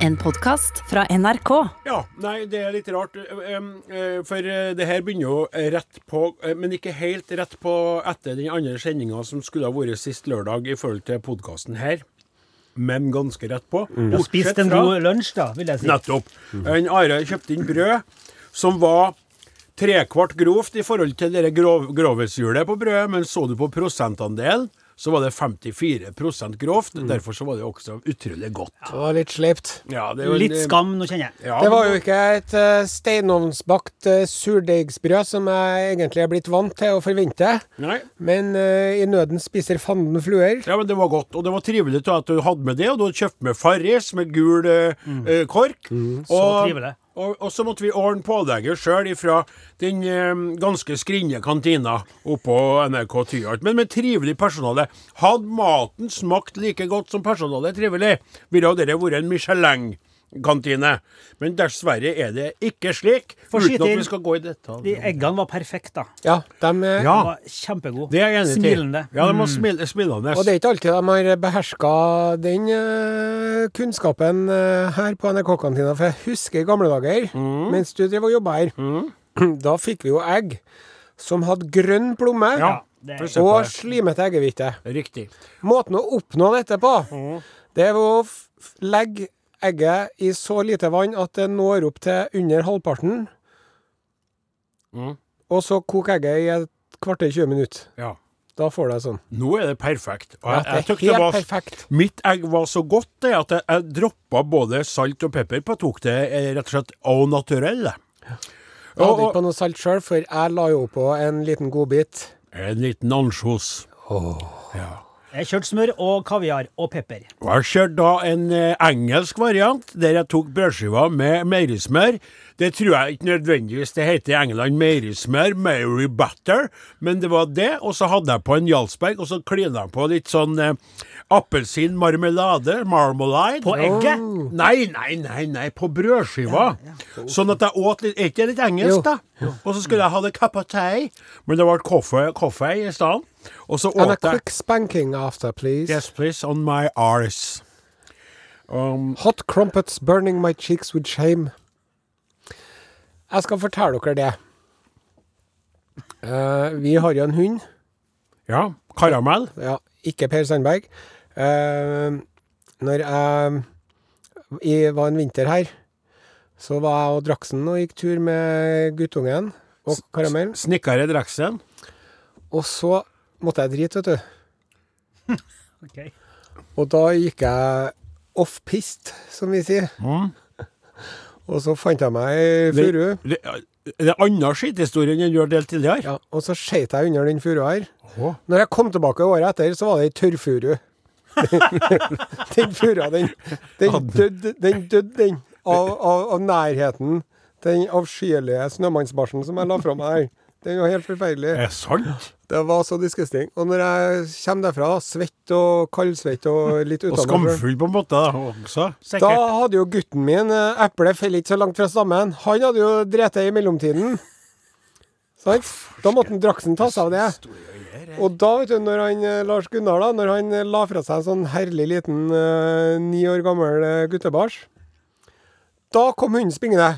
En podkast fra NRK. Ja, nei, det er litt rart. eh, eh, For eh, det her begynner jo rett på, eh, men ikke helt rett på etter den andre sendinga som skulle ha vært sist lørdag i forhold til podkasten her. Men ganske rett på. Du har spist en god lunsj, da, vil jeg si. Nettopp. En Are kjøpte inn brød som var trekvart grovt i forhold til det grov, grovhetshjulet på brødet, men så du på prosentandelen, så var det 54% grovt. Derfor så var det også utrolig godt. Det var litt sleipt. Ja, Litt skam, nå kjenner jeg. Ja, Det var jo ikke et uh, steinovnsbakt uh, surdeigsbrød som jeg egentlig er blitt vant til å forvente. Nei. Men uh, i nøden spiser fanden fluer. Ja, men det var godt. Og det var trivelig at du hadde med det. Og du hadde kjøpt med Farris med gul uh, mm. kork. Så og, trivelig. Og, og så måtte vi ordne pålegget sjøl ifra den eh, ganske skrinne kantina oppå NRK Tyholt. Men med trivelig personale. Hadde maten smakt like godt som personalet trivelig, ville dette vært en Michelin-kantine. Men dessverre er det ikke slik. For uten at vi skal gå i detalj. De eggene var perfekte, da. Ja, dem, eh, Ja. De var kjempegode. Det er jeg enig til. Smilende. Ja, de var smil smilende. Og det er ikke alltid de har beherska den uh, kunnskapen uh, her på NRK-kantina. For jeg husker i gamle dager, mens du drev og jobba her, da fikk vi jo egg som hadde grønn plomme Ja, er- og slimete eggehvite. Riktig. Måten å oppnå dette på, det er å legge egget i så lite vann at det når opp til under halvparten, Mm. og så koke egget i et kvarter 20 minutter. Ja. Da får du det sånn. Nå er det perfekt. Og Ja, jeg, jeg det er var, perfekt. Mitt egg var så godt det at jeg, jeg droppa både salt og pepper på. Jeg tok det eh, rett og slett au naturell. Jeg hadde ikke på noe salt sjøl, for jeg la jo på en liten godbit. en liten ansjos. Ja. Jeg kjørte smør og kaviar og pepper. Og jeg kjørte da en eh, engelsk variant, der jeg tok brødskiva med meierismør. Det tror jeg ikke nødvendigvis det heter i England meierismør, Mary butter, men det var det. Og så hadde jeg på en Jarlsberg, og så klina jeg på litt sånn eh, appelsinmarmelade, marmalade. På egget? Nei, nei, nei, nei, på brødskiva. Sånn at jeg åt litt Er ikke det litt engelsk, Jo. da? Og så skulle jeg ha det tea, men det ble kaffe, kaffe i stedet. Og så And a quick spanking after, please. Yes, please, on my arse. Um, Hot crumpets burning my cheeks with shame. Jeg skal fortelle dere det. Uh, vi har jo en hund. ja, karamell. Ja, ikke Per Sandberg. Uh, når jeg i, var en vinter her, så var jeg og Draksen og gikk tur med guttungen og karamellen Snikkere Draksen? Og så måtte jeg drite, vet du. Ok. Og da gikk jeg off-pist, som vi sier. Mm. Og så fant jeg meg ei furu. Det, det er annen skitthistorie enn du har delt tidligere. Ja, og så skjøt jeg under den furua her. Oh. Når jeg kom tilbake året etter, så var det ei tørrfuru. den furua, den, den døde, den, død, den. Av, av, av nærheten. Den avskyelige snømannsbarsen som jeg la fra meg her. Den var helt forferdelig. Er det sant? Det var så disgusting. Og når jeg kommer derfra, svett og kaldsvett og litt Og skamfull på en måte, da, sikkert. Da hadde jo gutten min eh, Eplet faller ikke så langt fra stammen. Han hadde jo drete i mellomtiden. Sant? Da måtte han Draksen ta seg av det. Og da, vet du, når han eh, Lars Gunnar da, når han eh, la fra seg en sånn herlig liten eh, ni år gammel eh, guttebæsj, da kom hunden springende.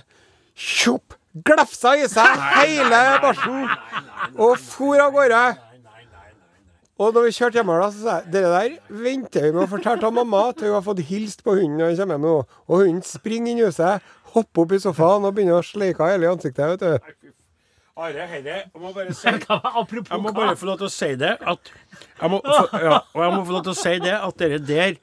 Tjopp! Glefsa i seg hele barsen og for av gårde. Og da vi kjørte hjemover, da, så sa jeg det der venter vi med å fortelle til mamma til hun har fått hilst på hunden når han kommer hjem nå. Og hunden springer inn i huset, hopper opp i sofaen og begynner å sleike hele ansiktet. vet du. Are, herre, jeg må bare si Apropos Jeg må bare få lov til å si det at jeg må, for, ja, og jeg må få lov til å si det at dere der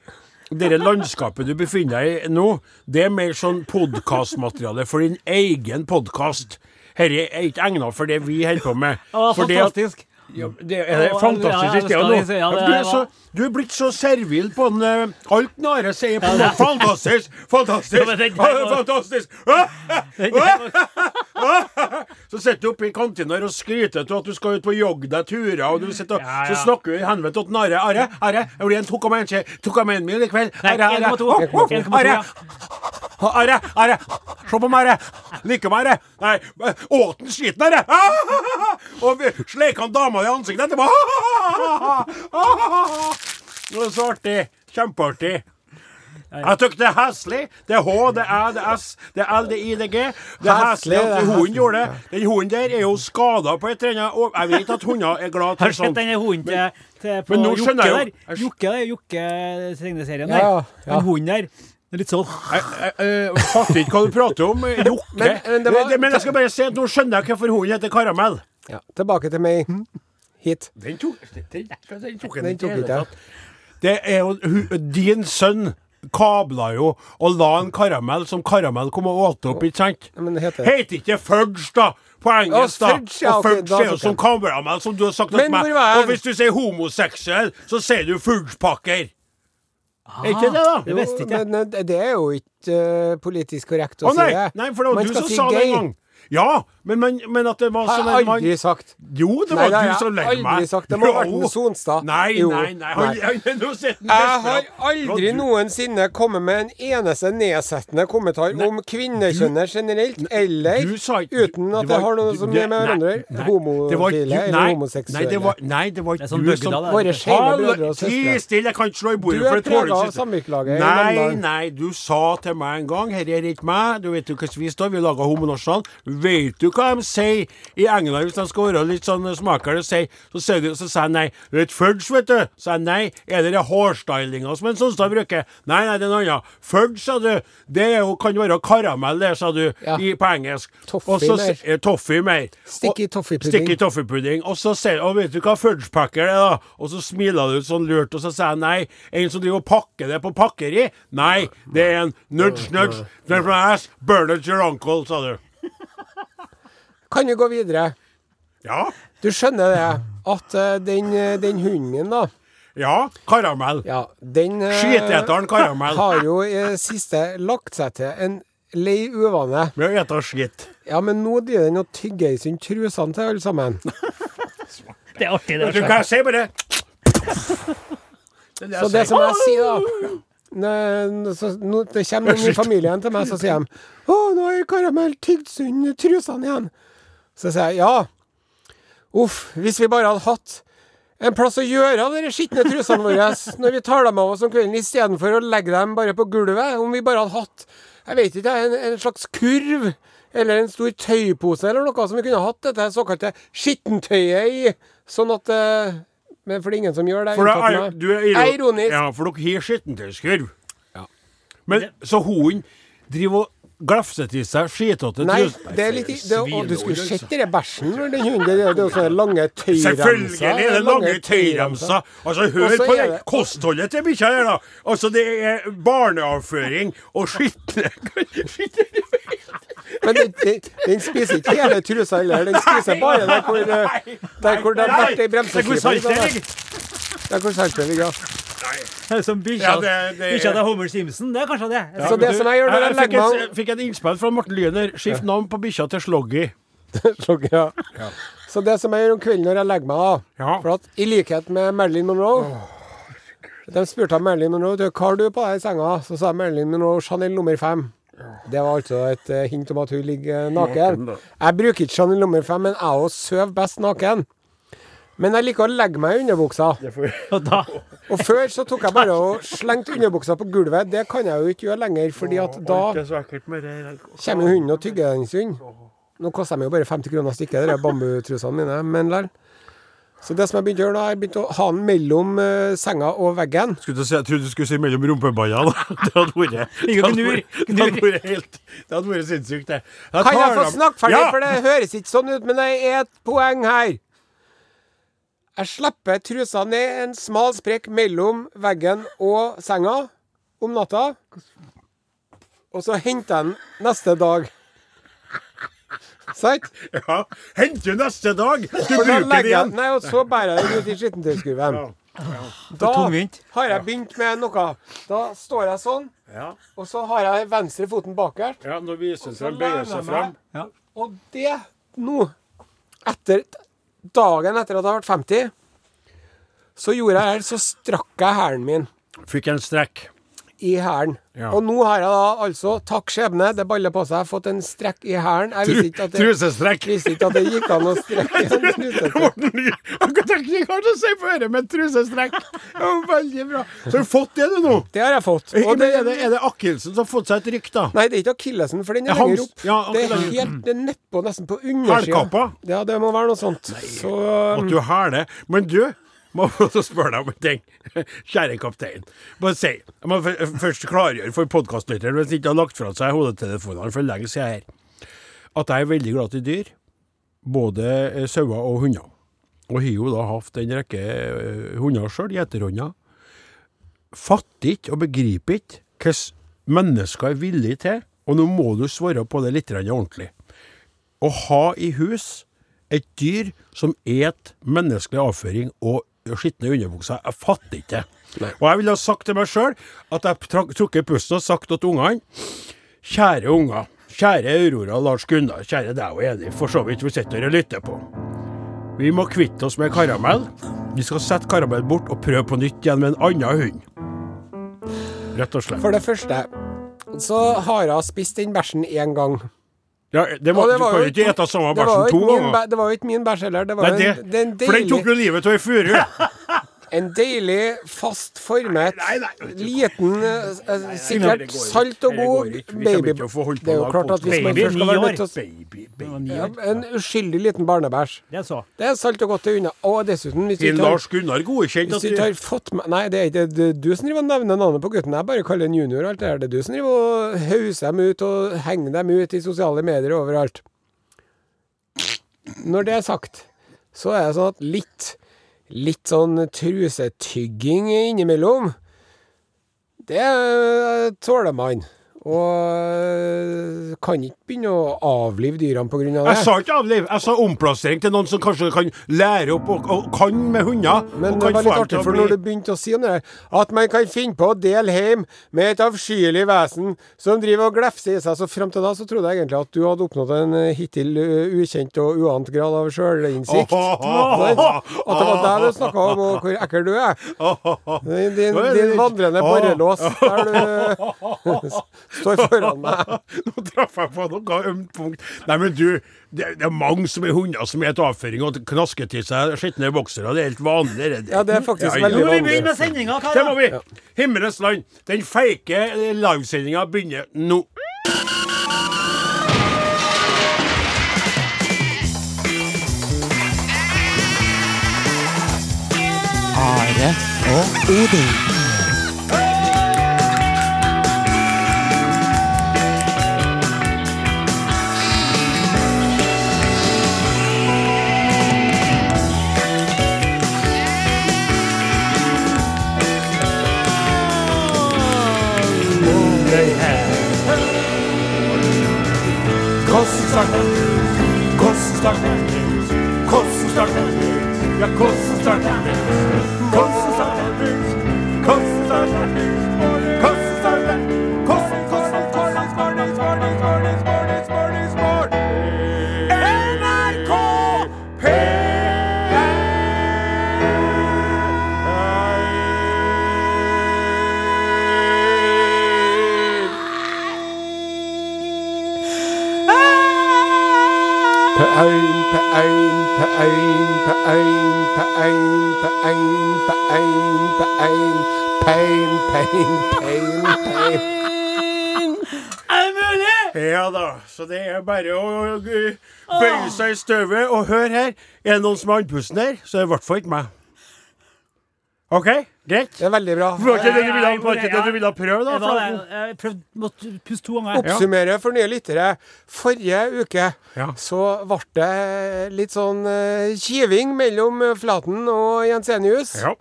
det landskapet du befinner deg i nå, det er mer sånn podkastmateriale for din egen podkast. Dette er ikke egnet for det vi holder på med. Å, fantastisk. Ja, det er det fantastisk ja, ja, det du, er så, du er blitt så servil på en, uh, alt Nare sier på noe. Fantastisk! Fantastisk! Ja, Fantastisk! Så sitter du oppe i kantina og skryter av at du skal ut på jogge deg turer, og du sitter og Ja, ja. så snakker du i helvete til Are. Are, Are, jeg blir en tok av meg en skje- tok av meg en mil i kveld. Are, Are, 1,2. Å, å, 1,2, Are. Are, Are, se på meg, Are. Liker meg, Are. Nei, åt den skiten, Are. Ah! Og vi sleika han dama i ansiktet etterpå. Ah! Det var så artig. Kjempeartig. Jeg syns det er heslig. Det er H, det er det S, det er L, det er I, det er G. Det er Heslig, at hunden gjorde det. Den hunden der er jo skada på et eller annet Jeg vet at hunder er glad til sånt. Har sett denne hunden til, til på men nå Jokke skjønner jeg jo- der? Jokke, der, er Jokke-tegneserien der. ja, ja. Den hunden der. Det er litt sånn Jeg, jeg, jeg fatter ikke hva du prater om. Jokke. Men- men det var- Det- men jeg skal bare si at nå skjønner jeg hvorfor hunden heter Karamell. Ja, tilbake til meg. Hit. Den tok den, den, den tok Den den tok ikke ikke. Det er jo Din sønn kabla jo og la en karamell som karamell kom og åt opp, ikke sant? Ja, men det heter- Heter ikke fudge, da? På engelsk, da. Fudge, ja, og fudge er jo som karamell, som du har sagt til meg. Og hvis du sier homoseksuell, så sier du fudgepakker. Er ikke det, da? Det visste ikke jeg. Men eh, det er jo ikke uh, politisk korrekt å Å nei, si det. nei, for det var Man du som si sa det en gang. Ja, men, men, men at det var Har sånn jeg en mann aldri sagt. Jo, det var nei, har du som legger meg aldri sagt. Det må ha vært en Sonstad. Nei, nei, nei. Han, han, han Jeg har aldri Det du- noensinne kommet med en eneste nedsettende kommentar om kvinnekjønnet generelt, eller ikke- uten at det det har noe du- som nei, er med hverandre. nei, det Homofile eller nei, homoseksuelle. Nei, det var, nei, det var Det er ikke sånn du som det. Våre skeive brødre og Ti søstre. stille, jeg kan ikke slå i bordet. Du er for det tåler preget av ikke- samvirkelaget Nei, nei, du sa til meg en gang Her er ikke meg. Du vet jo hvordan vi står. Vi lager homonasjonal. Vet du hva de sier i England hvis de skal være litt sånn smakere? Så, så, sier de, så sier jeg nei. Du et fudge, vet du. Så sier jeg nei. Er det hårstylinga som en Sonstad bruker? Nei, nei, det er noe annet. Fudge, sa du. Det er jo, kan være karamell, det, sa du Ja. i, på engelsk. Toffee Og så mer. eh, Toffee mer. Sticky Og- toffee-pudding. Sticky toffeepudding. Og så sier og vet du hva fudgepacker er, da? Og så smiler du sånn lurt, og så sier jeg nei. En som driver og pakker det på pakkeri? Nei, det er en nudge, nudge. Ass, burn it your uncle, sa du. Kan vi gå videre? Ja. Du skjønner det, at eh, den, eh, den hunden, da Ja. Karamell. Ja, den Skiteteren karamell. har jo i det siste lagt seg til en lei uvane. Med å ete skitt. Ja, men nå driver den og tygger i seg trusene til alle sammen. Det er artig, Vet du det. hva jeg sier, bare? Det det Så det som jeg sier, da så, nå, Det kommer noen i familien til meg, så sier de 'Å, nå har Karamell tygd sund trusene igjen'. Så sier jeg ja. Uff, hvis vi bare hadde hatt en plass å gjøre av de skitne trusene våre når vi tar dem av oss om kvelden, istedenfor å legge dem bare på gulvet. Om vi bare hadde hatt jeg vet ikke, en, en slags kurv eller en stor tøypose eller noe som vi kunne hatt dette såkalte skittentøyet i. Sånn at eh, Men for det er ingen som gjør det. For det er, du er er ironisk. Ja, for dere har skittentøyskurv. Ja. Men så hunden driver og glefser i seg skitete Nei, det er litt i- det, og Du skulle sett den bæsjen når den hunden Det er jo sånne lange tøyremser. Selvfølgelig er det lange tøyremser. Altså, hør på det det- kostholdet til bikkja her, da. Altså, det er barneavføring og skitne Men den, den, den spiser ikke hele trusa heller. Den spiser bare der hvor, eh, der hvor det har vært ei bremseklippe. Der hvor saltet ligger. Som bikkja Ja, til Homer Simpson. Det er kanskje det. Så det som jeg gjør når jeg fikk legger et, meg fikk et innspill fra Morten Lyner. Skift navn på bikkja til Sloggy. Sloggy, ja. Så det som jeg gjør om kvelden når jeg legger meg, da Ja. For at i likhet med Marilyn Monroe De spurte Marilyn Monroe hva har du på deg i senga. Så sa Marilyn Monroe Chanel nummer fem. Det var altså et eh, hint om at hun ligger naken. Jeg bruker ikke Chanel nummer fem, men jeg òg sover best naken. Men jeg liker å legge meg i underbuksa. Og før så tok jeg bare og slengte underbuksa på gulvet. Det kan jeg jo ikke gjøre lenger, fordi at da kommer hunden og tygger den stund. Nå koster de jo bare 50 kroner stykket, de bambutrusene mine, men lell. Så det som jeg begynte å gjøre da, jeg begynte å ha den mellom uh, senga og veggen. Skulle si, jeg trodde du skulle si mellom rumpeballene. Det hadde vært Det hadde vært- det hadde vært helt Det hadde vært sinnssykt, det. Jeg Kan jeg få snakke ferdig, Ja! for det høres ikke sånn ut, men det er et poeng her. Jeg slipper trusa ned en smal sprekk mellom veggen og senga om natta. Og så henter jeg den neste dag. Sant? Ja. Henter du neste dag? Du da bruker den igjen. nei, og så bærer jeg den ut i skittentøyskurven. Da har jeg begynt med noe. Da står jeg sånn, Ja. og så har jeg venstre foten bakert. ja, nå viser seg bøyer seg frem. fram. Og det nå, etter dagen etter at jeg ble vært 50, så gjorde jeg det, så strakk jeg hælen min. Fikk en strekk. I hælen. Ja. Og nå har jeg da altså, takk skjebne, det baller på seg, fått en strekk i hælen. Trusestrekk. visste ikke at det gikk an å strekke en trusestrekk. Akkurat har å si på dette med trusestrekk. Var veldig bra. Så har du fått det, du, nå. Det har jeg fått. Og Og det, er det, er det Akilsen som har fått seg et rykk, da? Nei, det er ikke akillesen, for den er lenger opp. ja, det er helt det er nedpå, nesten på undersida. Hælkappa? Ja, det må være noe sånt. Så At du hæler. Men du, må få lov til å spørre deg om en ting. Kjære kaptein. Bare si. Jeg må først klargjøre for podkastlytteren, hvis ikke har lagt fra seg hodetelefonene for lenge siden her, at jeg er veldig glad i dyr. Både eh, sauer og hunder. Og har jo da hatt en rekke eh, hunder sjøl, gjeterhunder. Fatter ikke og begriper ikke hvordan mennesker er villige til, og nå må du svare på det litt ordentlig, å ha i hus et dyr som et menneskelig avføring og skitne underbukser. Jeg fatter ikke det. Og jeg ville ha sagt til meg sjøl at jeg trukket pusten og sagt til ungene Kjære unger. Kjære Aurora og Lars Gunnar. Kjære deg og Eli, for så vidt vi sitter og lytter på. Vi må kvitte oss med karamell. Vi skal sette karamell bort og prøve på nytt igjen med en annen hund. Rett og slett. for det første så har jeg spist den bæsjen én gang. Ja, det var, ja, det du kan jo ikke ete samme Det var bæsjen to ganger. Det var jo ikke min bæsj heller. Det var Nei, det, en, det en deilig... for den tok jo livet av ei furu. en deilig, fast formet, Nei, nei. liten, eh, eh, sikkert salt og god baby... Det er jo klart at hvis man først skal være nødt til å. En uskyldig liten barnebæsj. Det er så. Det salt og godt til unna. Og dessuten, hvis du Lars Gunnar godkjent Hvis at du ikke har fått med Nei, det er ikke du som driver og nevner navnet på gutten. Jeg bare kaller han junior og alt det her. Det er du som driver og hauser dem ut og henger dem ut i sosiale medier overalt. Når det er sagt, så er det sånn at litt Litt sånn trusetygging innimellom, det eh, tåler man. Og kan ikke begynne å avlive dyrene på grunn av det. Jeg sa ikke avliv, jeg sa omplassering til noen som kanskje kan lære opp og, og kan med hunder. Men det var litt artig, for når du begynte å si om det at man kan finne på å dele hjem med et avskyelig vesen som driver og glefser i seg, så frem til da så trodde jeg egentlig at du hadde oppnådd en eh, hittil eh, ukjent og uant grad av sjølinnsikt. At det var deg du snakka om, og hvor ekkel du er. Din, din vandrende borrelås der du står foran meg. Nå traff jeg på noe ømt punkt. Nei, men du, det, det er mange som er hunder som er et avføring og knasker til seg skitne boksere. Det er helt vanlig. Det, Ja, det er faktisk Ja, veldig vanlig. Nå må vi begynne med sendinga, Det må karer. Ja. Himmelens land. Den feike eh, livesendinga begynner nå. Are og Odin. starka, kossen starka, kossen starka, ja kossen starka, kossen starka, kossen starka. Pain, pain, pain, pain. Er det mulig? Ja da, så det er bare å uh, bøye seg i støvet. Og hør her, er det noen som har andpusten her, så er det i hvert fall ikke meg. OK, greit? Det er veldig bra. Var ikke det du ville, var ikke det du ville prøve, da? Jeg prøvde måtte puste to ganger. Oppsummere for nye lyttere. Forrige uke Ja. så ble det litt sånn eh, kiving mellom Flaten og Jensenius. Ja.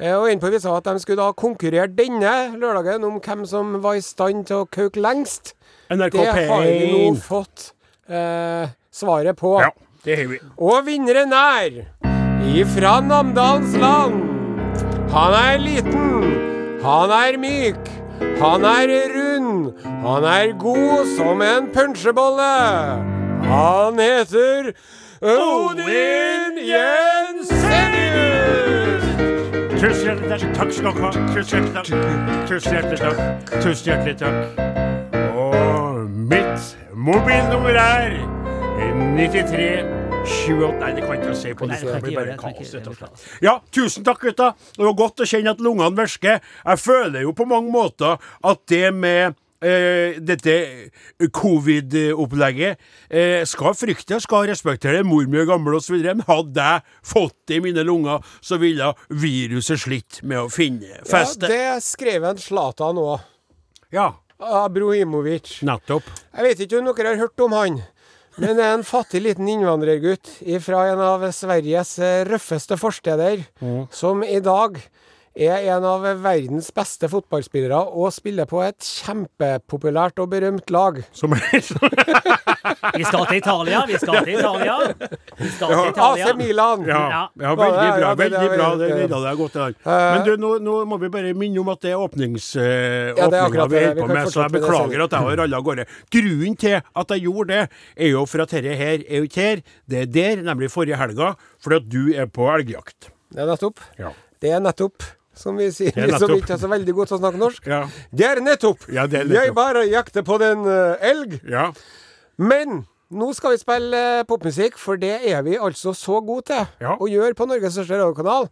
Eh, og Innpå visa at de skulle da konkurrere denne lørdagen om hvem som var i stand til å kauke lengst. NRK Det har vi nå fått eh, svaret på. Ja, det har vi. Og vinneren er ifra Namdalens land. Han er liten, han er myk, han er rund, han er god som en punsjebolle. Han heter Odin Jensenius! Tusen hjertelig takk. Takk skal dere ha. Tusen hjertelig takk. Tusen hjertelig takk. Tusen hjertelig takk. Og mitt mobilnummer er 93 28 Nei, det kan jeg ikke si på det. blir bare kaos. rett og slett. Ja, tusen takk, gutta. Det var godt å kjenne at lungene virker. Jeg føler jo på mange måter at det med eh, dette covid-opplegget eh, skal frykte, skal respektere mor mi er gammel osv. Men hadde jeg fått det i mine lunger, så ville viruset slitt med å finne feste. Ja, det skrev en Zlatan òg. Ja, Abrahimovic. nettopp. Jeg vet ikke om dere har hørt om han, men det er en fattig liten innvandrergutt fra en av Sveriges røffeste forsteder, som i dag er en av verdens beste fotballspillere og spiller på et kjempepopulært og berømt lag. Som er Vi skal til Italia, vi skal til Italia. Vi skal til Italia. AC Milan! Ja, Ja. ja, veldig bra. det- det veldig er- bra. Det det er- redda deg godt. i dag. Eh, Men du, nå, nå må vi bare minne om at det er åpningsåpninga eh, Ja, er vi holder på med, så jeg det beklager at jeg har ralla av gårde. Grunnen til at jeg gjorde det, er jo for at dette her er jo ikke her, det er der, nemlig forrige helga, fordi at du er på elgjakt. Det er nettopp. Ja. Det er nettopp, som vi sier, er vi som ikke er så veldig gode til å snakke norsk. Ja. Det er nettopp! Ja, det er Jeg nettopp. bare jakter på den uh, elg. ja. Men nå skal vi spille eh, popmusikk, for det er vi altså så gode til Ja. å gjøre på Norges største radiokanal.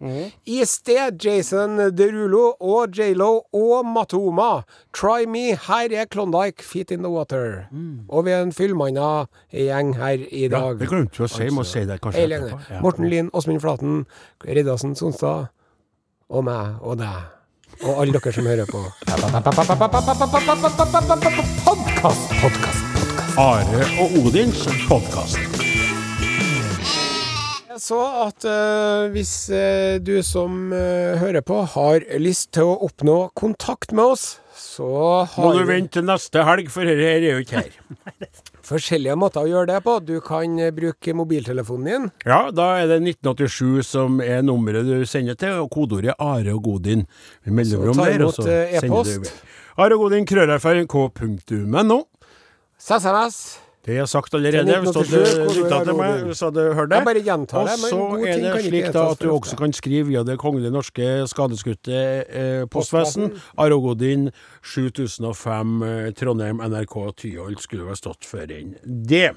I sted Jason Derulo og J.Lo og Matoma. Try me. Her er Klondyke, Feet in the Water. Og vi er en fyllmanna gjeng her i dag. ja. Det glemte vi å si. Må si det kanskje. Morten Lien, Åsmund Flaten, Riddarsen Sonstad og meg og deg. Og alle dere som hører på. Podkast, podkast. Are og Odins podkast. Jeg så at uh, hvis uh, du som uh, hører på har lyst til å oppnå kontakt med oss, så Må du vente til neste helg, for dette er jo ikke her. forskjellige måter å gjøre det på. Du kan eh, bruke mobiltelefonen din. Ja, da er det 1987 som er nummeret du sender til, og kodeordet Are og Godin. Vi melder Så om der, og så eh, sender e-post. du Are og Godin, krøllerfer, k.no. SMS. Det er sagt allerede. Hvis du 1987, lytta til meg, hvis du hadde hørt det. Jeg Og så er det slik da at du også kan skrive via Det kongelige norske skadeskutte eh, postvesen. Arogodin 7005 eh, Trondheim NRK Tyholt skulle vel stått før enn det.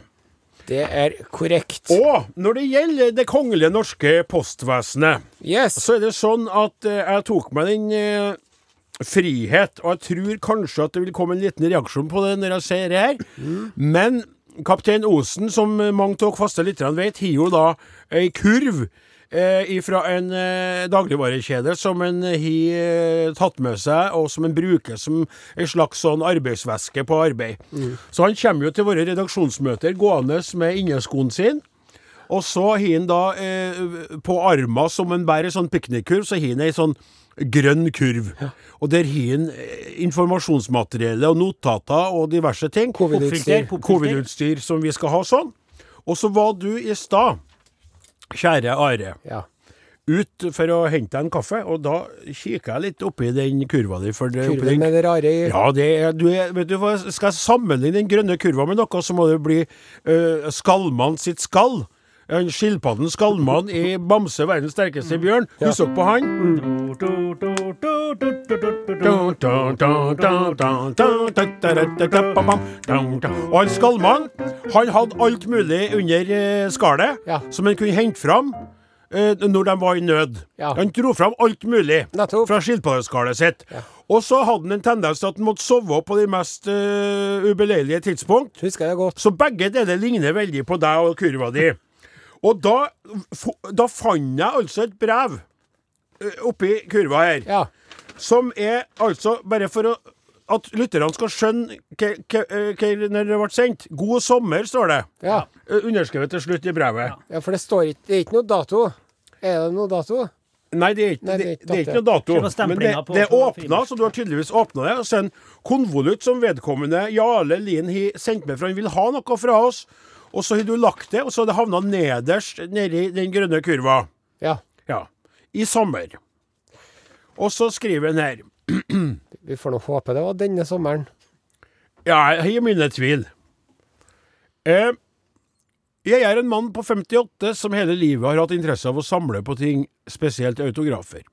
Det er korrekt. Og når det gjelder Det kongelige norske postvesenet Yes. så er det sånn at eh, jeg tok meg den eh, frihet, og jeg tror kanskje at det vil komme en liten reaksjon på det når jeg ser det her. Men kaptein Osen, som mange av dere faste lytterne vet, har jo da ei kurv eh, fra en eh, dagligvarekjede som en har eh, tatt med seg, og som en bruker som en slags sånn arbeidsveske på arbeid. Så han kommer jo til våre redaksjonsmøter gående med inneskoen sin. Og så har han da eh, på armen, som en bærer sånn piknikkurv, så har han ei sånn grønn kurv. Og der har han eh, informasjonsmateriale og notater og diverse ting. Covid-utstyr. Covid-utstyr som vi skal ha sånn. Og så var du i stad, kjære Are, Ja. ut for å hente deg en kaffe, og da kikker jeg litt oppi den kurva di. For det, Kurven med det rare i ja, det er, du vet du skal jeg sammenligne den grønne kurva med noe, så må det bli uh, Skallmann sitt skall. En Skilpadden Skalman i Bamse, verdens sterkeste bjørn. Husk opp på han? Og han Skalman han hadde alt mulig under eh, skallet Ja. som han kunne hente fram eh, når de var i nød. Ja. Han dro fram alt mulig fra skilpaddeskallet sitt. Og så hadde han en tendens til at han måtte sove på de mest uh, ubeleilige tidspunkt. Så begge deler ligner veldig på deg og kurva di. Og da, da fant jeg altså et brev eh, oppi kurva her, Ja. som er altså bare for å at lytterne skal skjønne eh, når det ble sendt. God sommer, står det. Ja. Eh, Underskrevet til slutt i brevet. ja, for det står ikke Det er ikke noe dato. Er det noe dato? Nei, det er ikke, Nei, det, det er ikke det er ikke noe dato. Men det, det er åpna, så du har tydeligvis åpna det. Og så en konvolutt som vedkommende Jarle Lien har sendt med, for han vil ha noe fra oss. Og så har du lagt det, og så har det havna nederst nedi den grønne kurva. Ja. Ja. I sommer. Og så skriver han her Vi får nå håpe det var denne sommeren. Ja, jeg har mine tvil. Eh, jeg er en mann på 58 som hele livet har hatt interesse av å samle på ting, spesielt autografer.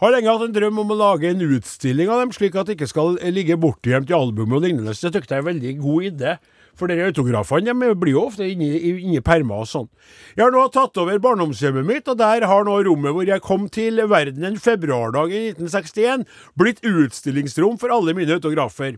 Har lenge hatt en drøm om å lage en utstilling av dem, slik at det ikke skal ligge bortgjemt i albumet og lignende. Så det tykte jeg er en veldig god idé. For de autografene de blir jo ofte inni, inni permer og sånn. Jeg har nå tatt over barndomshjemmet mitt, og der har nå rommet hvor jeg kom til verden en februardag i 1961, blitt utstillingsrom for alle mine autografer.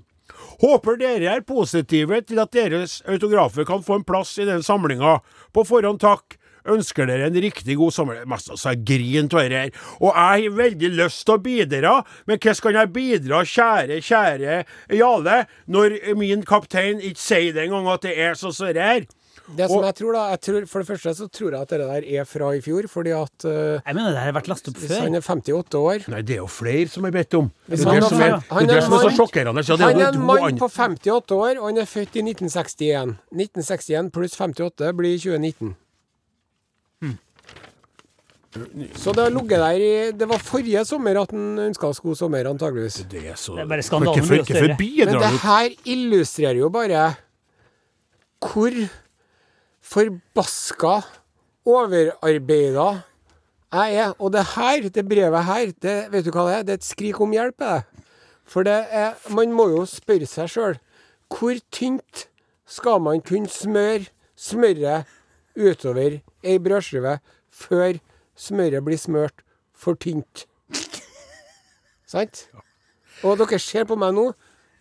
Håper dere er positive til at deres autografer kan få en plass i den samlinga. På forhånd takk. Ønsker dere en riktig god sommer. Masse altså, jeg griner av dette her. Og jeg har veldig lyst til å bidra, men hvordan kan jeg bidra, kjære, kjære Jale, når min kaptein ikke sier det engang at det er sånn som det er? Det som Og- jeg tror da, jeg tror, For det første så tror jeg at det der er fra i fjor, fordi at uh, Jeg mener det har vært lastet opp hvis han er 58 år Nei, det er jo flere som er bedt om. Det er han det som så sjokkerende. Er Han er en mann på 58 år, og han er født i 1961. 1961 pluss 58 blir 2019. Så det har ligget der i Det var forrige sommer at han ønska oss god sommer, antageligvis. Det er så Det er bare skandalen blir større. Men det her illustrerer jo bare hvor forbaska overarbeida jeg er. Og det her, det brevet her, det, vet du hva det er? Det er et skrik om hjelp. er det. For det er Man må jo spørre seg sjøl. Hvor tynt skal man kunne smøre smøret utover ei brødskive før smøret blir smørt for tynt? Sant? Og dere ser på meg nå.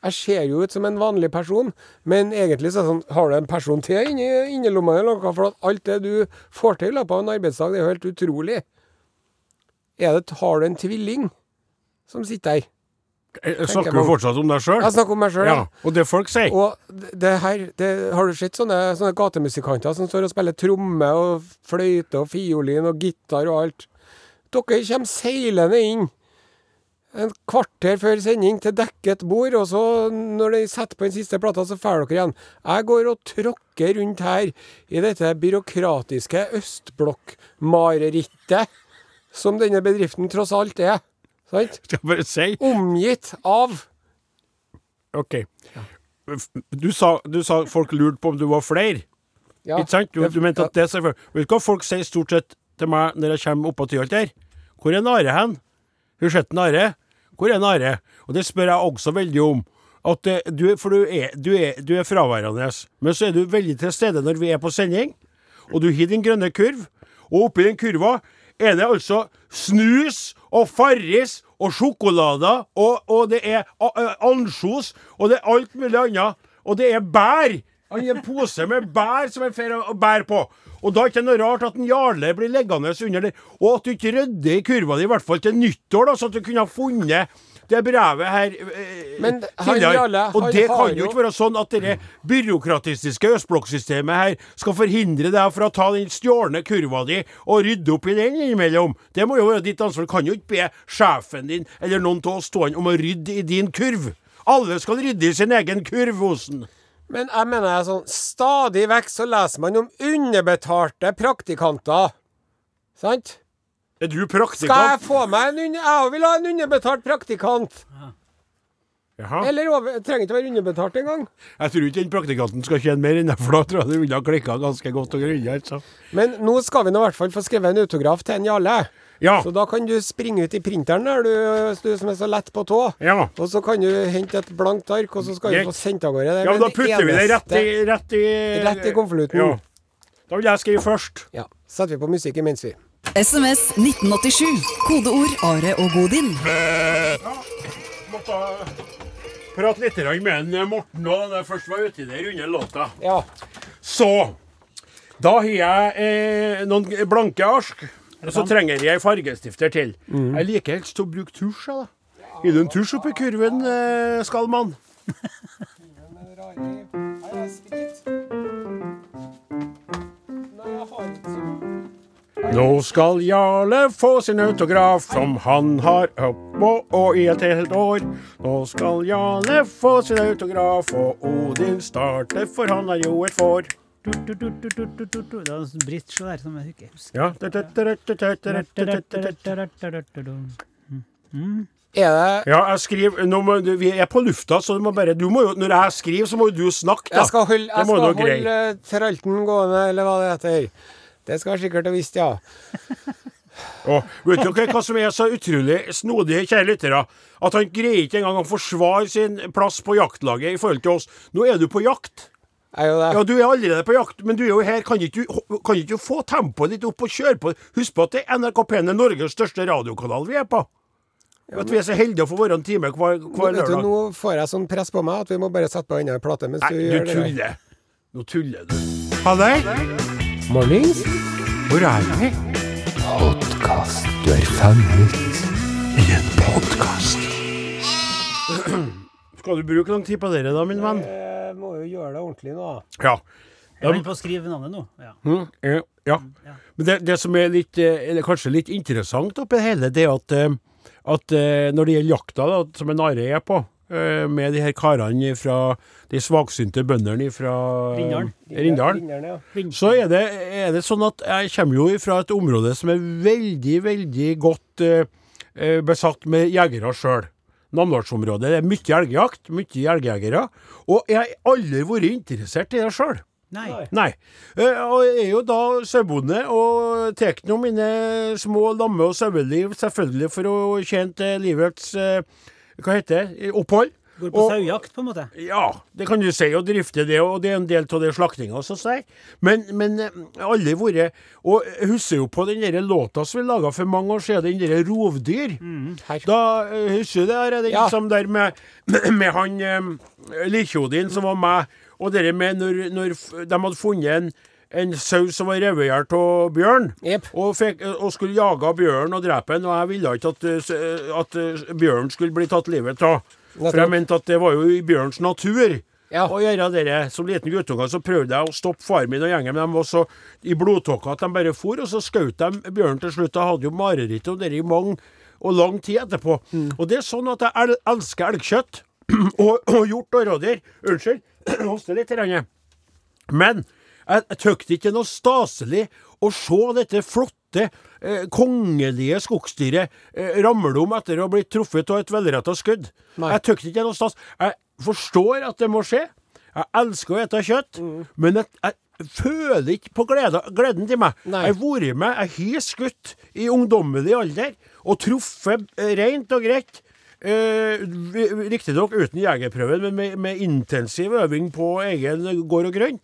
Jeg ser jo ut som en vanlig person, men egentlig så er det sånn Har du en person til inni, innerlomma lomma eller noe? For alt det du får til i løpet av en arbeidsdag, det er jo helt utrolig. Det, har du en tvilling som sitter der? Jeg Snakker du fortsatt om deg sjøl? Jeg snakker om meg sjøl, Ja, og det folk sier. Og det- det her det, Har du sett sånne, sånne gatemusikanter som står og spiller tromme og fløyte og fiolin og gitar og alt? Dere kommer seilende inn en kvarter før sending til dekket bord, og så når de setter på den siste plata, så drar dere igjen. Jeg går og tråkker rundt her i dette byråkratiske østblokk-marerittet som denne bedriften tross alt er. Sant? Skal bare si Omgitt av OK. Du sa, du sa folk lurte på om du var flere. ja, Ikke sant? Du, du mente at det selvfølgelig Vet du hva folk sier stort sett til meg når jeg kommer oppå Tyholt der? Hvor er Are hen? Hun du sett en Are? Hvor er Nare? Are? Og det spør jeg også veldig om. At eh, du, for du er, du, er, du er fraværende, men så er du veldig til stede når vi er på sending. Og du har din grønne kurv, og oppi den kurva er det altså snus og Farris og sjokolader, og, og det er ansjos, og det er alt mulig annet. Og det er bær! Han gir en pose med bær som fer å bære på. Og da er det ikke noe rart at en Jarle blir liggende under der. Og at du ikke rydder i kurva di, i hvert fall til nyttår, da, så at du kunne ha funnet det brevet her eh, Men han. Jarle, Og det kan jo ikke være sånn at det byråkratiske østblokksystemet her skal forhindre deg fra å ta den stjålne kurva di og rydde opp i den innimellom. Det må jo være ditt ansvar. Du kan jo ikke be sjefen din eller noen av oss stående om å rydde i din kurv. Alle skal rydde i sin egen kurv, Osen. Men jeg mener jeg sånn Stadig vekk så leser man om underbetalte praktikanter. Sant? Er du Skal jeg få meg en under... Jeg vil ha en underbetalt praktikant. Jaha. Eller over... Trenger ikke være underbetalt engang. Jeg tror ikke den praktikanten skal tjene mer enn det, for da tror jeg det ville ha klikka ganske godt og grundig. Altså. Men nå skal vi nå i hvert fall få skrevet en autograf til en Jarle. Ja. Så da kan du springe ut i printeren der, du, du som er så lett på tå. Ja. Og så kan du hente et blankt ark, og så skal du få sendt av gårde. Det ja, men da putter vi det rett i Rett i, Rett i konvolutten. Ja. Da vil jeg skrive først. Ja. Setter vi på musikk imens vi. SMS 1987. Kodeord Are og Godin. Måtte prate litt med en eh, Morten nå, da jeg først var uti der under låta. Ja. Så Da har jeg eh, noen blanke ark. Og så trenger jeg fargestifter til. Jeg liker helst å bruke tusj. da. Har du en tusj oppi kurven, eh, Skallmann? Nå skal Jarle få sin autograf, som han har oppå og i et helt år. Nå skal Jarle få sin autograf, og Odin starter, for han er jo et får. Du, du, du, du, du, du, du, du. Det er en bridge der som jeg ikke husker. Ja. Er det Ja, jeg skriver nå må, du- Vi er på lufta, så du må bare du må jo, Når jeg skriver, så må jo du snakke, da. Jeg skal holde, jeg må skal du greie. holde tralten gående, eller hva det heter. Det skal jeg sikkert ha visst, ja. Og vet dere hva som er så utrolig snodig, kjære lyttere? At han greier ikke engang å forsvare sin plass på jaktlaget i forhold til oss. Nå er du på jakt. Er jo det. Ja, du er allerede på jakt, men du er jo her. Kan ikke du kan ikke du få tempoet ditt opp og kjøre på? Husk på at det er NRK P1 er Norges største radiokanal vi er på. At vi er så heldige å få være en time hver, hver Vet du, lørdag. nå får jeg sånn press på meg at vi må bare sette på enda en plate mens Nei, du du gjør det. der. tuller. Nå tuller du. Halløy! Mornings. Hvor er vi? Podkast. Du er fanget i en podkast. Skal du bruke lang tid på dere da, min venn? Jeg må jo gjøre det ordentlig nå. Ja. Jeg holder på å skrive navnet nå. Ja. Mm, eh, ja. Men det, det som er litt, eh, kanskje litt interessant oppi det hele, det er at, eh, at eh, når det gjelder jakta, da, som en Are er på, med de her karene fra de svaksynte bøndene fra Rindalen. Rindalen, Rindalen, ja. så er det, er det sånn at jeg kommer jo fra et område som er veldig, veldig godt eh, eh, besatt med jegere sjøl. Namdalsområdet. Det er mye elgjakt, mye elgjegere. Og jeg har aldri vært interessert i det sjøl. Nei. Nei. Eh, Og jeg er jo da sauebonde og tar nå mine små lamme- og saueliv selvfølgelig for å tjene til livets eh, Hva heter det? Opphold. Går på sauejakt, på en måte. Ja, det kan du si, og drifte det, og det er en del av det slaktinga som sier. Men, men alle aldri vært Og jeg husker jo på den der låta som vi laga for mange år siden, den der Rovdyr. Mm, Da eh, husker du det? her, Den Ja. som der med, med han um, Likjodin som var med, og det med når, når de hadde funnet en, en sau som var revet i hjel av bjørn, Yep. og, fikk, og skulle jage bjørn og drepe den, og jeg ville ikke at, eh, at eh, bjørn skulle bli tatt livet av. For jeg mente at det var jo i bjørns natur. Ja. Å gjøre det. Som liten guttunge så prøvde jeg å stoppe far min og gjengen, men de var så i blodtåka at de bare for, og så skjøt de bjørn til slutt. Jeg hadde jo mareritt om det i mange og lang tid etterpå. Og det er sånn at jeg el elsker elgkjøtt. og, og hjort og rådyr. Unnskyld, hoster litt. grann. Men jeg, jeg tykte ikke noe staselig å se dette flotte, eh, kongelige skogsdyret eh, ramle om etter å ha blitt truffet av et velretta skudd. Nei. Jeg tykte ikke noe stas. Jeg forstår at det må skje. Jeg elsker å ete kjøtt, men jeg, jeg føler ikke på glede, gleden til meg. Nei. Jeg har vært med, jeg har skutt i ungdommelig alder og truffet rent og greit. Eh, Riktignok uten jegerprøven, men med, med intensiv øving på egen gård og grunn.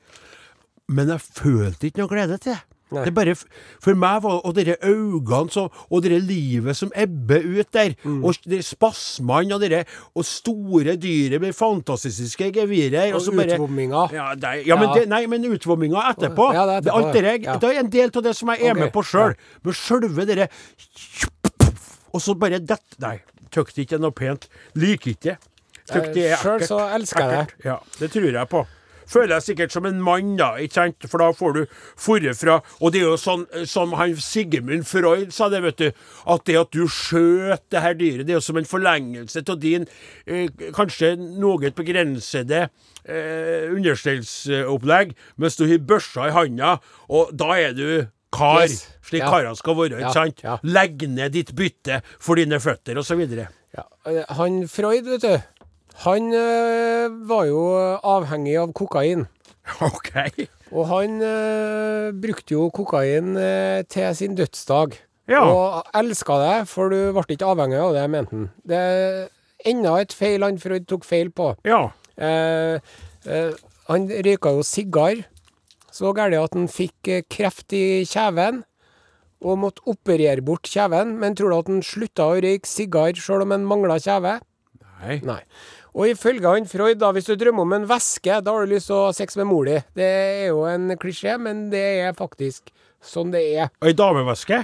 Men jeg følte ikke noe glede til det. Nei. Det bare, for meg var Og dere øynene så, og dere livet som ebber ut der. Mm. Og de spasmene og det Og store dyret med fantastiske gevirer. Og og bare- utvomminga. Ja, nei, ja, men Ja. det, nei, men utvomminga etterpå. Ja, det er etterpå, det, ja. det er en del av det som jeg er okay. med på sjøl. Men sjølve dere Og så bare dett Nei, tykte ikke det noe pent. Liker ikke det. Det er Sjøl så elsker jeg det. Ja, det tror jeg på. Føler jeg sikkert som en mann, da, ikke sant? For da får du forre fra Og det er jo sånn som han Sigmund Freud sa det, vet du. At det at du skjøt det her dyret, det er jo som en forlengelse av din eh, kanskje noe begrensede eh, understellsopplegg, mens du har børsa i handa, og da er du kar. Yes. Slik Ja. karer skal være, ikke sant? ja. Legg ned ditt bytte for dine føtter, videre. Ja. eh, Han Freud, vet du. Han eh, var jo avhengig av kokain. OK. Og han eh, brukte jo kokain eh, til sin dødsdag. Ja. Og elska det, for du ble ikke avhengig av det, mente han. Det er enda et feil han Freud tok feil på. Ja. Eh, eh, han røyka jo sigar så gærent at han fikk kreft i kjeven. Og måtte operere bort kjeven. Men tror du at han slutta å røyke sigar sjøl om han mangla kjeve? Nei. Nei. Og ifølge han Freud, da, hvis du drømmer om en væske, da har du lyst til å ha sex med mor di. Det er jo en klisjé, men det er faktisk sånn det er. Ei damevæske?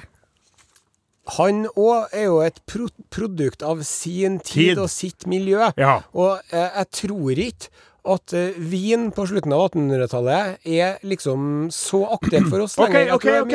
Han òg er jo et pro produkt av sin tid, Tid. og sitt miljø. Ja. Og eh, jeg tror ikke at eh, vin på slutten av 1800-tallet er liksom så aktuelt for oss lenger. Jeg OK, er ok,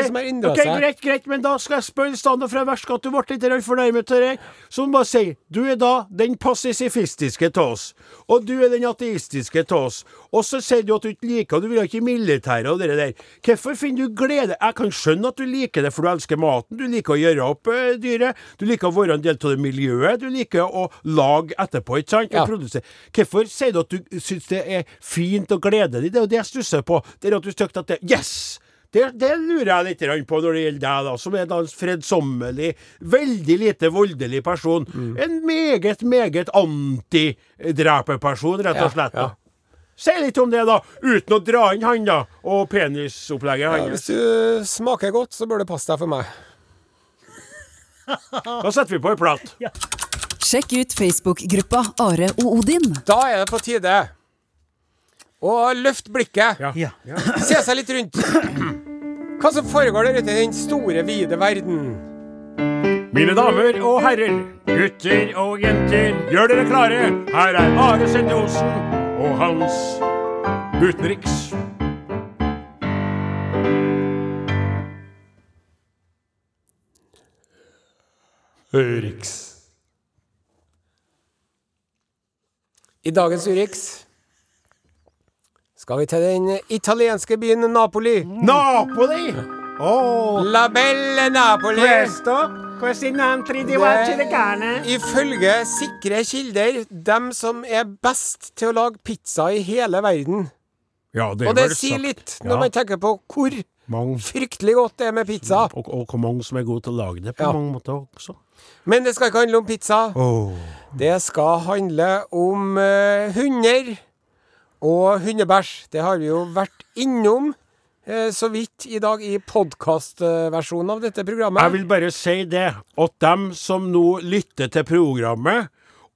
Ok, seg. greit, greit, men da skal jeg spørre Stander fra jeg verst at du ble litt fornærmet til det. Så må bare si du er da den passifistiske av oss, og du er den ateistiske av oss. Og så sier du at du ikke liker Du vil ikke i militæret og det der. Hvorfor finner du glede? Jeg kan skjønne at du liker det, for du elsker maten. Du liker å gjøre opp eh, dyret. Du liker å være en del av det miljøet. Du liker å lage etterpå, ikke sant? Ja. Hvorfor sier du at du syns det er fint å glede deg? Det er jo det jeg stusser på. Det er at du syns at det Yes! Det, det lurer jeg litt på når det gjelder deg, da, som er en fredsommelig, veldig lite voldelig person. Mm. En meget, meget antidreperperson, rett og slett. ja. da. Si litt om det, da, uten å dra inn han, da, og penisopplegget Ja, hans. hvis du smaker godt, så bør det passe deg for meg. Da setter vi på en plat. Sjekk ut Facebook-gruppa Are og Odin. Da er det på tide å løfte blikket. Ja. Ja. Se seg litt rundt. Hva som foregår der ute i den store, vide verden. Mine damer og herrer, gutter og jenter, gjør dere klare. Her er Are Sende Osen og hans utenriks. Urix. I dagens Urix skal vi til den italienske byen Napoli. Napoli! Oh, La belle Napoli. questo, de carne. er Ifølge sikre kilder dem som er best til å lage pizza i hele verden. Ja, det er Og det vel sier sagt. litt når Ja. man tenker på hvor Mange. fryktelig godt det er med pizza. Og, og hvor mange som er gode til å lage det på Ja. mange måter også. Men det skal ikke handle om pizza. Oh. Det skal handle om uh, hunder og hundebæsj. Det har vi jo vært innom så vidt i dag i podkastversjonen av dette programmet. Jeg vil bare si det, at dem som nå lytter til programmet,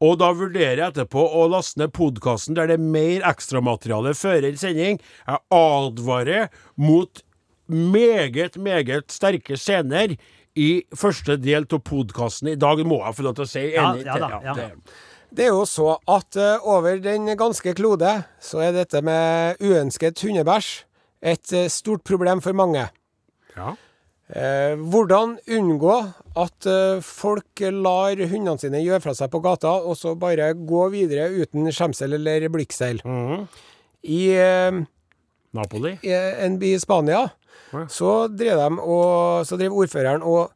og da vurderer jeg etterpå å laste ned podkasten der det er mer ekstramateriale før en sending, jeg advarer mot meget, meget sterke scener i første del av podkasten. I dag må jeg få lov til å si enig. ja da, ja. det- Det er jo så at uh, over den ganske klode så er dette med uønsket hundebæsj et eh, stort problem for mange. ja. Eh, hvordan unngå at eh, folk lar hundene sine gjøre fra seg på gata, og så bare gå videre uten skjemsel eller blikkseil. Mm. I Napoli. i en by i Spania, Ja. så drev, de og, så drev ordføreren og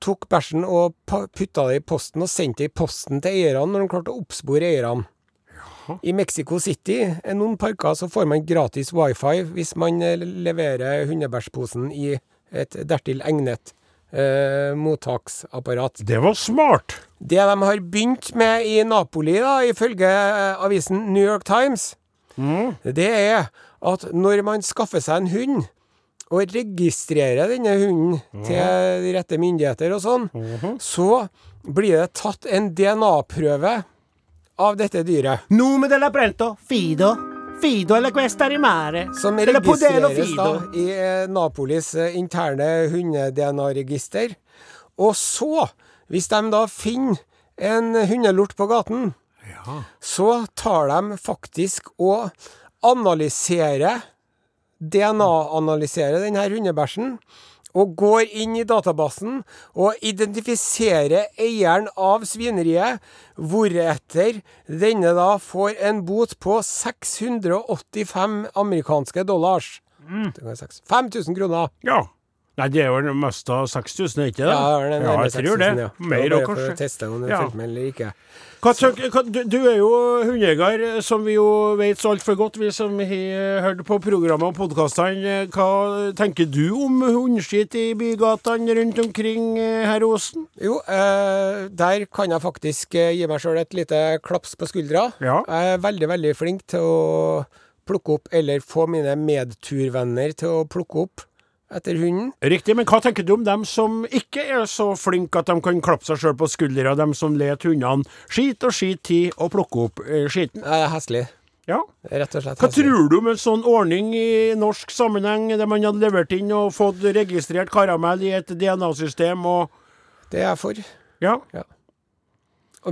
tok bæsjen og putta det i posten og sendte det i posten til eierne når de klarte å oppspore eierne. I Mexico City, eh, noen parker, så får man gratis wifi hvis man eh, leverer hundebæsjposen i et dertil egnet eh, mottaksapparat. Det var smart. Det de har begynt med i Napoli, da, ifølge avisen New York Times, det er at når man skaffer seg en hund, og registrerer denne hunden til de rette myndigheter og sånn, så blir det tatt en DNA-prøve av dette dyret. Nome della Brento, Fido. Fido eller questa rimare. Som registreres da i eh, Napolis eh, interne hunde-DNA-register. Og så, hvis de da finner en hundelort på gaten, så tar de faktisk og analyserer DNA-analyserer denne hundebæsjen. Og går inn i databasen og identifiserer eieren av svineriet, hvoretter denne da får en bot på 685 amerikanske dollars. Mm. var 5000 kroner. Ja. Nei, det er vel av 6000, er ikke det? Ja, det er ja jeg tror 6000, det. ja. Mer òg, kanskje. for å teste om Ja. med eller ikke. Hva, hva, du, du er jo hundejeger, som vi jo vet så altfor godt, vi som har hørt på programmet og podkastene. Hva tenker du om hundeskitt i bygatene rundt omkring her herr Osen? Jo, eh, der kan jeg faktisk eh, gi meg sjøl et lite klaps på skuldra. Ja. Jeg er veldig, veldig flink til å plukke opp, eller få mine medturvenner til å plukke opp etter hunden. Riktig, men hva tenker du om dem som ikke er så flinke at de kan klappe seg sjøl på skuldra, dem som let hundene skite og skite tid og plukke opp eh, skiten? Jeg er heslig. Ja. Rett og slett Hva heslig. tror du om en sånn ordning i norsk sammenheng, der man hadde levert inn og fått registrert karamell i et DNA-system og Det er jeg for. Ja. ja.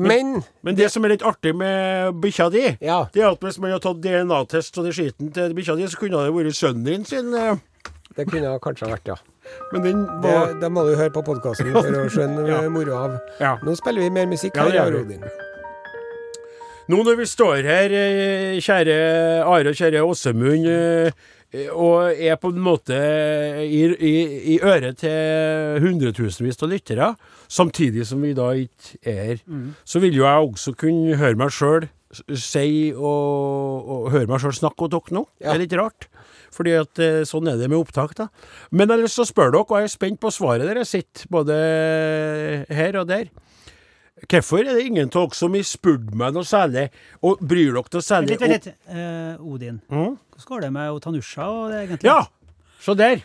Men Men det som er litt artig med bikkja di, Ja. det er at hvis man har tatt DNA-test av skitten skiten til bikkja di, så kunne det vært sønnen din sin. eh, det kunne kanskje ha vært, ja. Men den Det, var det må du høre på podkasten for å skjønne Ja. moroa av. Ja. Nå spiller vi mer musikk Ja, her. Rodin. Nå når vi står her, eh, kjære Are og kjære Åsemund, eh, og er på en måte i, i, i øret til hundretusenvis av lyttere, samtidig som vi da ikke er her, så vil jo jeg også kunne høre meg sjøl si og, og høre meg sjøl snakke og dere nå. Det er litt rart. Fordi at eh, sånn er det med opptak, da. Men jeg har lyst til å spørre dere, og jeg er spent på svaret dere sitter, både her og der. Hvorfor er det ingen av dere som har spurt meg noe særlig, og bryr dere noe særlig Litt, litt, litt. Eh, Odin. Mm? Hvordan går det med Tanusha og det, egentlig? Ja, så der.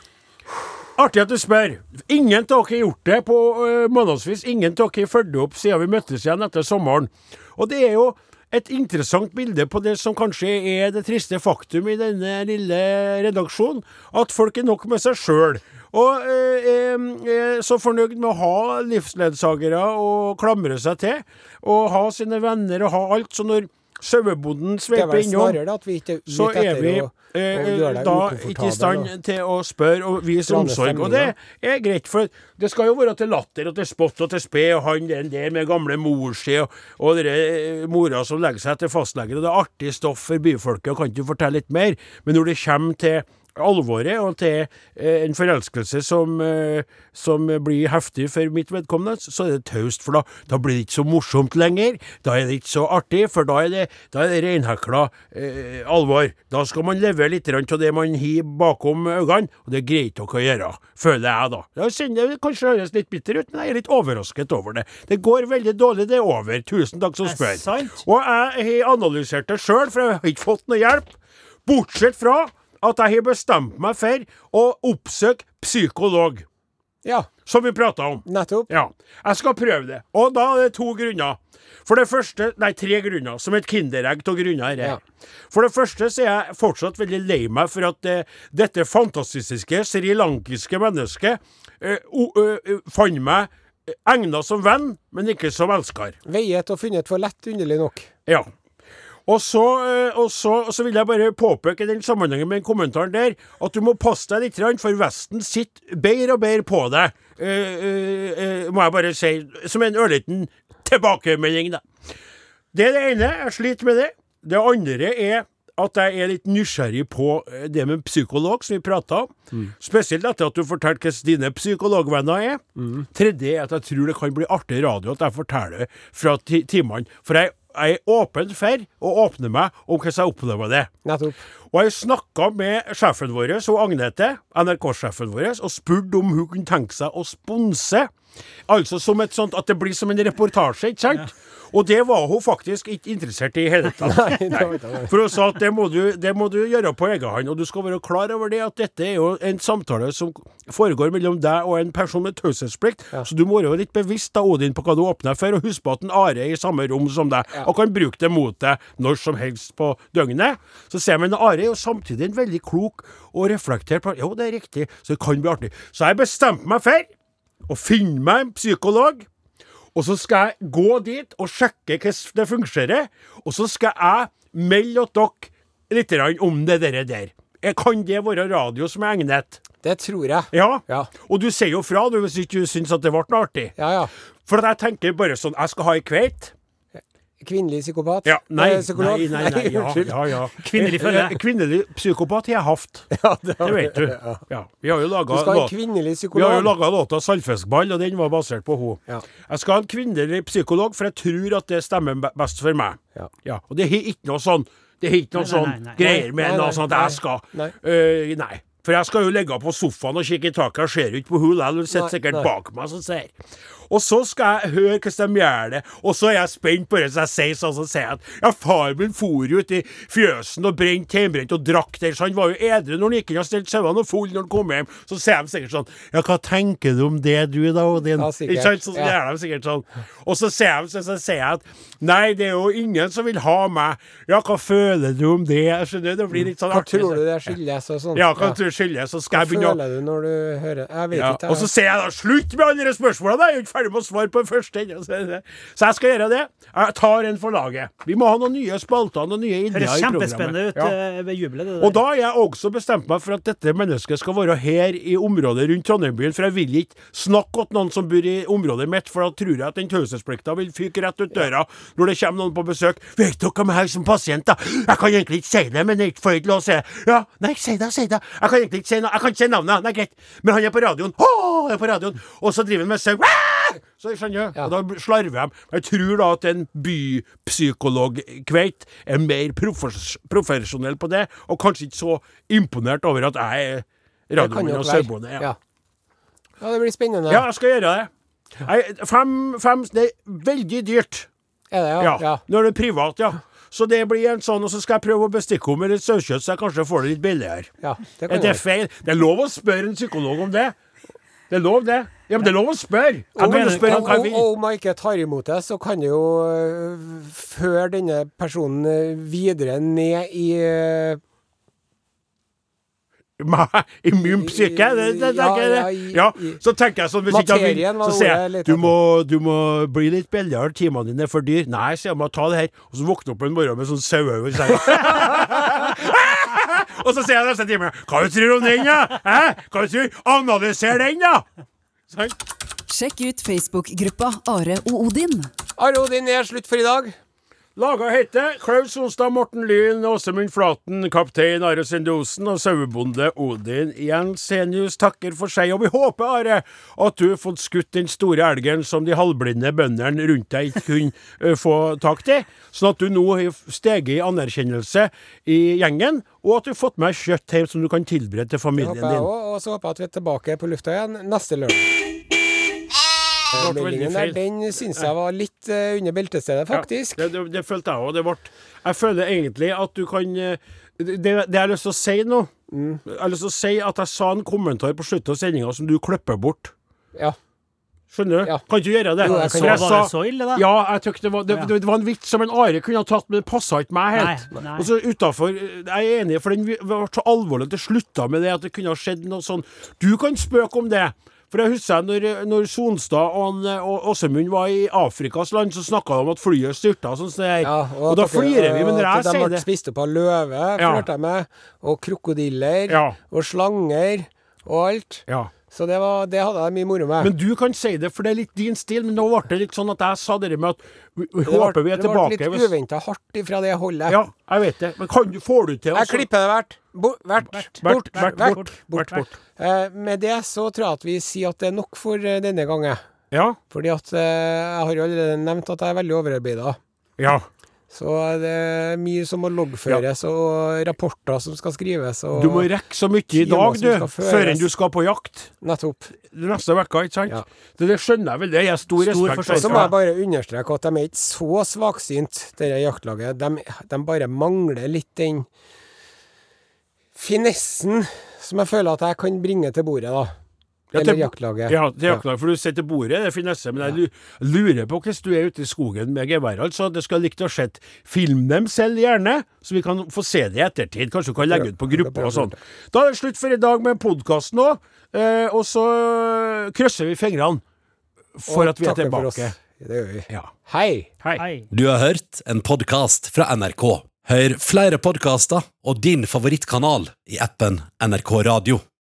Artig at du spør. Ingen av dere har gjort det på uh, månedsvis. Ingen av dere har fulgt opp siden vi møttes igjen etter sommeren. Og det er jo et interessant bilde på det som kanskje er det triste faktum i denne lille redaksjonen. At folk er nok med seg sjøl. Og eh, er, så fornøyd med å ha livsledsagere og klamre seg til. Og ha sine venner og ha alt. Så når sauebonden er sveiper innom så er vi å, å eh, deg da ikke i stand og- til å spørre og vise omsorg. Og det er greit, for det skal jo være til latter og til spott og til spe, og han den der med gamle mor si, og, og dere eh, mora som legger seg til fastlegen, og det er artig stoff for byfolket, og kan ikke fortelle litt mer? Men når det kommer til alvoret og til eh, en forelskelse som, eh, som blir heftig for mitt vedkommende, så er det taust, for da, da blir det ikke så morsomt lenger. Da er det ikke så artig, for da er det, da er det reinhekla eh, alvor. Da skal man leve litt av det man har bakom øynene, og det greier ikke dere å gjøre, føler jeg da. Jeg kjenner det kanskje høres litt bitter ut, men jeg er litt overrasket over det. Det går veldig dårlig, det er over. Tusen takk som spør. Og jeg har analysert det sjøl, for jeg har ikke fått noe hjelp. Bortsett fra at jeg har bestemt meg for å oppsøke psykolog, Ja, som vi prata om. nettopp. Ja, jeg skal prøve det. Og da er det to grunner. For det første, nei, tre grunner, som et kinderegg av grunner her. Ja. For det første så er jeg fortsatt veldig lei meg for at eh, dette fantastiske srilankiske mennesket eh, uh, ø, fant meg eh, egna som venn, men ikke som elsker. Veiet og funnet for lett, underlig nok. Ja. Og så, eh, og, så, og så vil jeg bare påpeke den sammenhengen med den kommentaren der, at du må passe deg litt, for Vesten sitter bedre og bedre på deg. Eh, eh, eh, må jeg bare si, som en ørliten tilbakemelding, da. Det er det ene. Jeg sliter med det. Det andre er at jeg er litt nysgjerrig på eh, det med psykolog, som vi prata om. Spesielt etter at du fortalte hvordan dine psykologvenner er. Tredje er at jeg tror det kan bli artig radio at jeg forteller fra timene. For jeg, jeg er åpen for å åpne meg om hvordan jeg opplever det. Nettopp. Og jeg snakka med sjefen vår, og Agnete, NRK-sjefen vår, og spurte om hun kunne tenke seg å sponse. Altså som et sånt, at det blir som en reportasje, ikke sant? Og det var hun faktisk ikke interessert i i hele tatt. Nei. For hun sa at det må, du, det må du gjøre på egen hånd, og du skal være klar over det at dette er jo en samtale som foregår mellom deg og en person med taushetsplikt, så du må være litt bevisst da, Odin, på hva du åpner for, og husk på at en Are er i samme rom som deg, og kan bruke det mot deg når som helst på døgnet. Så ser man Are er jo samtidig en veldig klok og reflektert person. Jo, det er riktig, så det kan bli artig. Så jeg bestemte meg for å finne meg en psykolog. Og så skal jeg gå dit og sjekke hvordan det fungerer. Og så skal jeg melde dere litt om det der. der. Kan det være radio som er egnet? Det tror jeg. Ja. Ja. Og du sier jo fra du, hvis ikke du syns at det ble noe artig. Ja, ja. For jeg tenker bare sånn Jeg skal ha ei kveit. Kvinnelig psykopat? Ja, nei, nei, nei, nei, nei, ja, unnskyld. ja, ja. Kvinnelig følge. Eh, eh, Kvinnelig psykopat har jeg hatt. Ja, det, Det vet du. Ja. Vi har jo Du skal ha en kvinnelig Vi har jo laga låta 'Saltfiskball', og den var basert på henne. Ja. Jeg skal ha en kvinnelig psykolog, for jeg tror at det stemmer best for meg. Ja. Og det har ikke noe sånn Det har ikke noe sånn greier med noe sånn at jeg skal Nei. Uh, nei. For jeg skal jo ligge på sofaen og kikke i taket, jeg ser jo ikke på henne likevel, hun sitter sikkert nei. bak meg som ser. Og så skal jeg høre hvordan de gjør det, og så er jeg spent på det så jeg sier sånn så sier jeg at ja, far min for jo ut i fjøsen og brente hjemmebrent og drakk der, så han var jo edru når han gikk inn og stelte sauene og full når han kom hjem. Så sier de sikkert sånn Ja, hva tenker du om det du, da, Odin? Ja, sikkert. Ikke sant? Så Ja. gjør de sikkert sånn. Og så sier de så, så sier jeg at nei, det er jo ingen som vil ha meg. Ja, hva føler du om det? Jeg skjønner, det blir litt sånn Hva artig. tror du det skyldes og sånn? Ja, hva tror du skyldes? Så skal Hva jeg begynne å føler du når du hører Jeg vet ja, ikke. og så sier jeg da slutt med alle de spørsmålene! Jeg er jo ikke ferdig med å svare på den første. ennå, Så, det- jeg skal gjøre det. Jeg tar en for laget. Vi må ha noen nye spalter, noen nye ideer Høres i programmet programmet. Høres kjempespennende ut ved jubelet. Og da har jeg også bestemt meg for at dette mennesket skal være her i området rundt Trondheimbyen, for jeg vil ikke snakke til noen som bor i området mitt, for da tror jeg at den taushetsplikta vil fyke rett ut døra når det kommer noen på besøk. Vet dere om jeg som pasient, da? Jeg kan egentlig ikke si det, men jeg får ikke lov å det. Ja, nei, si det, si det. Jeg kan egentlig ikke si noe. Jeg kan ikke si navnet. Nei, greit. Men han er på radioen. Å, han er på radioen. Og så driver han med sau. Så jeg skjønner, Ja. og da slarver de. Jeg tror da at en bypsykolog-kveit er mer profes profesjonell på det, og kanskje ikke så imponert over at jeg er radiomann og sauebonde. Ja. Ja. ja, det blir spennende. ja, jeg skal gjøre det. Jeg, fem, fem Det er veldig dyrt. Er det, ja? Ja. Når det er privat, ja. Så det blir en sånn, og så skal jeg prøve å bestikke henne med litt sauekjøtt, så jeg kanskje får det litt billigere. ja det Er det feil? Det er lov å spørre en psykolog om det. Det er lov, det. Ja, men det er lov å spørre. Om, spørre om jeg og om man ikke tar imot det, så kan det jo øh, føre denne personen øh, videre ned i øh, I min psyke? Det, det, Ja, det. ja, ja, Ja, så tenker jeg sånn hvis ikke vil, så sier jeg jeg du må, du må bli litt billigere, timene dine er for dyr. Nei, sier jeg, må ta det her. Og så våkner jeg opp en morgen med sånn saueøye i senga. Og så sier jeg neste time Hva du tror om den, da? Hæ? Hva du tror? Analyser den, da! Sånn. Sjekk ut Facebook-gruppa Are og Odin. Are og Odin er slutt for i dag. Laga heter Klaus Sonstad, Morten Lyn, Åsemund Flaten, kaptein Are Sendosen og sauebonde Odin Jensenius takker for seg. Og vi håper, Are, at du har fått skutt den store elgen som de halvblinde bøndene rundt deg ikke kunne få tak i. Sånn at du nå har steget i anerkjennelse i gjengen, og at du har fått med kjøtt hjem som du kan tilberede til Det familien håper jeg din. òg. Og så håper jeg at vi er tilbake på lufta igjen neste lørdag. Ble Meldingen der, den syns jeg var litt uh, under beltestedet, faktisk. Ja, det, det, det følte jeg òg. Jeg føler egentlig at du kan eh, Det, det jeg har lyst til å si nå Mm. Jeg har lyst til å si at jeg sa en kommentar på slutten av sendinga som du klipper bort. Ja. Skjønner du? Ja. Kan ikke gjøre det. Jo, jeg jeg var det så ille, da? Ja, jeg tykte det var, det, det, det var en vits som en Are kunne ha tatt, men det passa ikke meg helt. Nei, nei. Og så utafor Jeg er enig, for den ble så alvorlig at det slutta med det at det kunne ha skjedd noe sånn. Du kan spøke om det. For jeg husker når, når Sonstad og, og Åsemund var i Afrikas land, så snakka de om at flyet styrta og sånn. så jeg- Ja, og, da at flirer vi, men når jeg De sier det spist opp av løve, Ja. flørta jeg med. Og krokodiller. Ja. Og slanger. Og alt. ja. Så det, var, det hadde jeg mye moro med. Men du kan si det, for det er litt din stil. Men nå ble det litt sånn at jeg sa det med at vi, vi håper vi er tilbake. Det ble litt hvis- uventa hardt ifra det holdet. Ja, jeg vet det. Men kan, får du til Jeg klipper det hvert. Hvert, bort, bort, bort, bort. Eh, med det så tror jeg at vi sier at det er nok for eh, denne gangen. Ja. Fordi at eh, jeg har jo allerede nevnt at jeg er veldig overarbeida. Ja. Så det er mye som må loggføres, og rapporter som skal skrives, Du må rekke så mye i dag, du, før enn du skal på jakt. Nettopp. Neste uke, ikke sant? Ja. Det, det skjønner jeg vel. Det er stor, Stor respekt for. Så må jeg bare understreke at de er ikke så svaksynt, dette jaktlaget. De, de bare mangler litt den finessen som jeg føler at jeg kan bringe til bordet, da. Ja, Eller til- jaktlaget. Ja, til jaktlaget, for du sitter til bordet, det er finesse. Men jeg lurer på hvordan du er ute i skogen med gevær. Altså, det skal likt å sett. Film dem selv gjerne, så vi kan få se det i ettertid. Kanskje du kan legge ut på grupper og sånn. Da er det slutt for i dag med podkasten òg. Eh, og så krysser vi fingrene for Og at vi er tilbake. Det gjør vi. Ja. Hei! Hei. Hei. Du har hørt en podkast fra NRK. Hør flere podkaster og din favorittkanal i appen NRK Radio.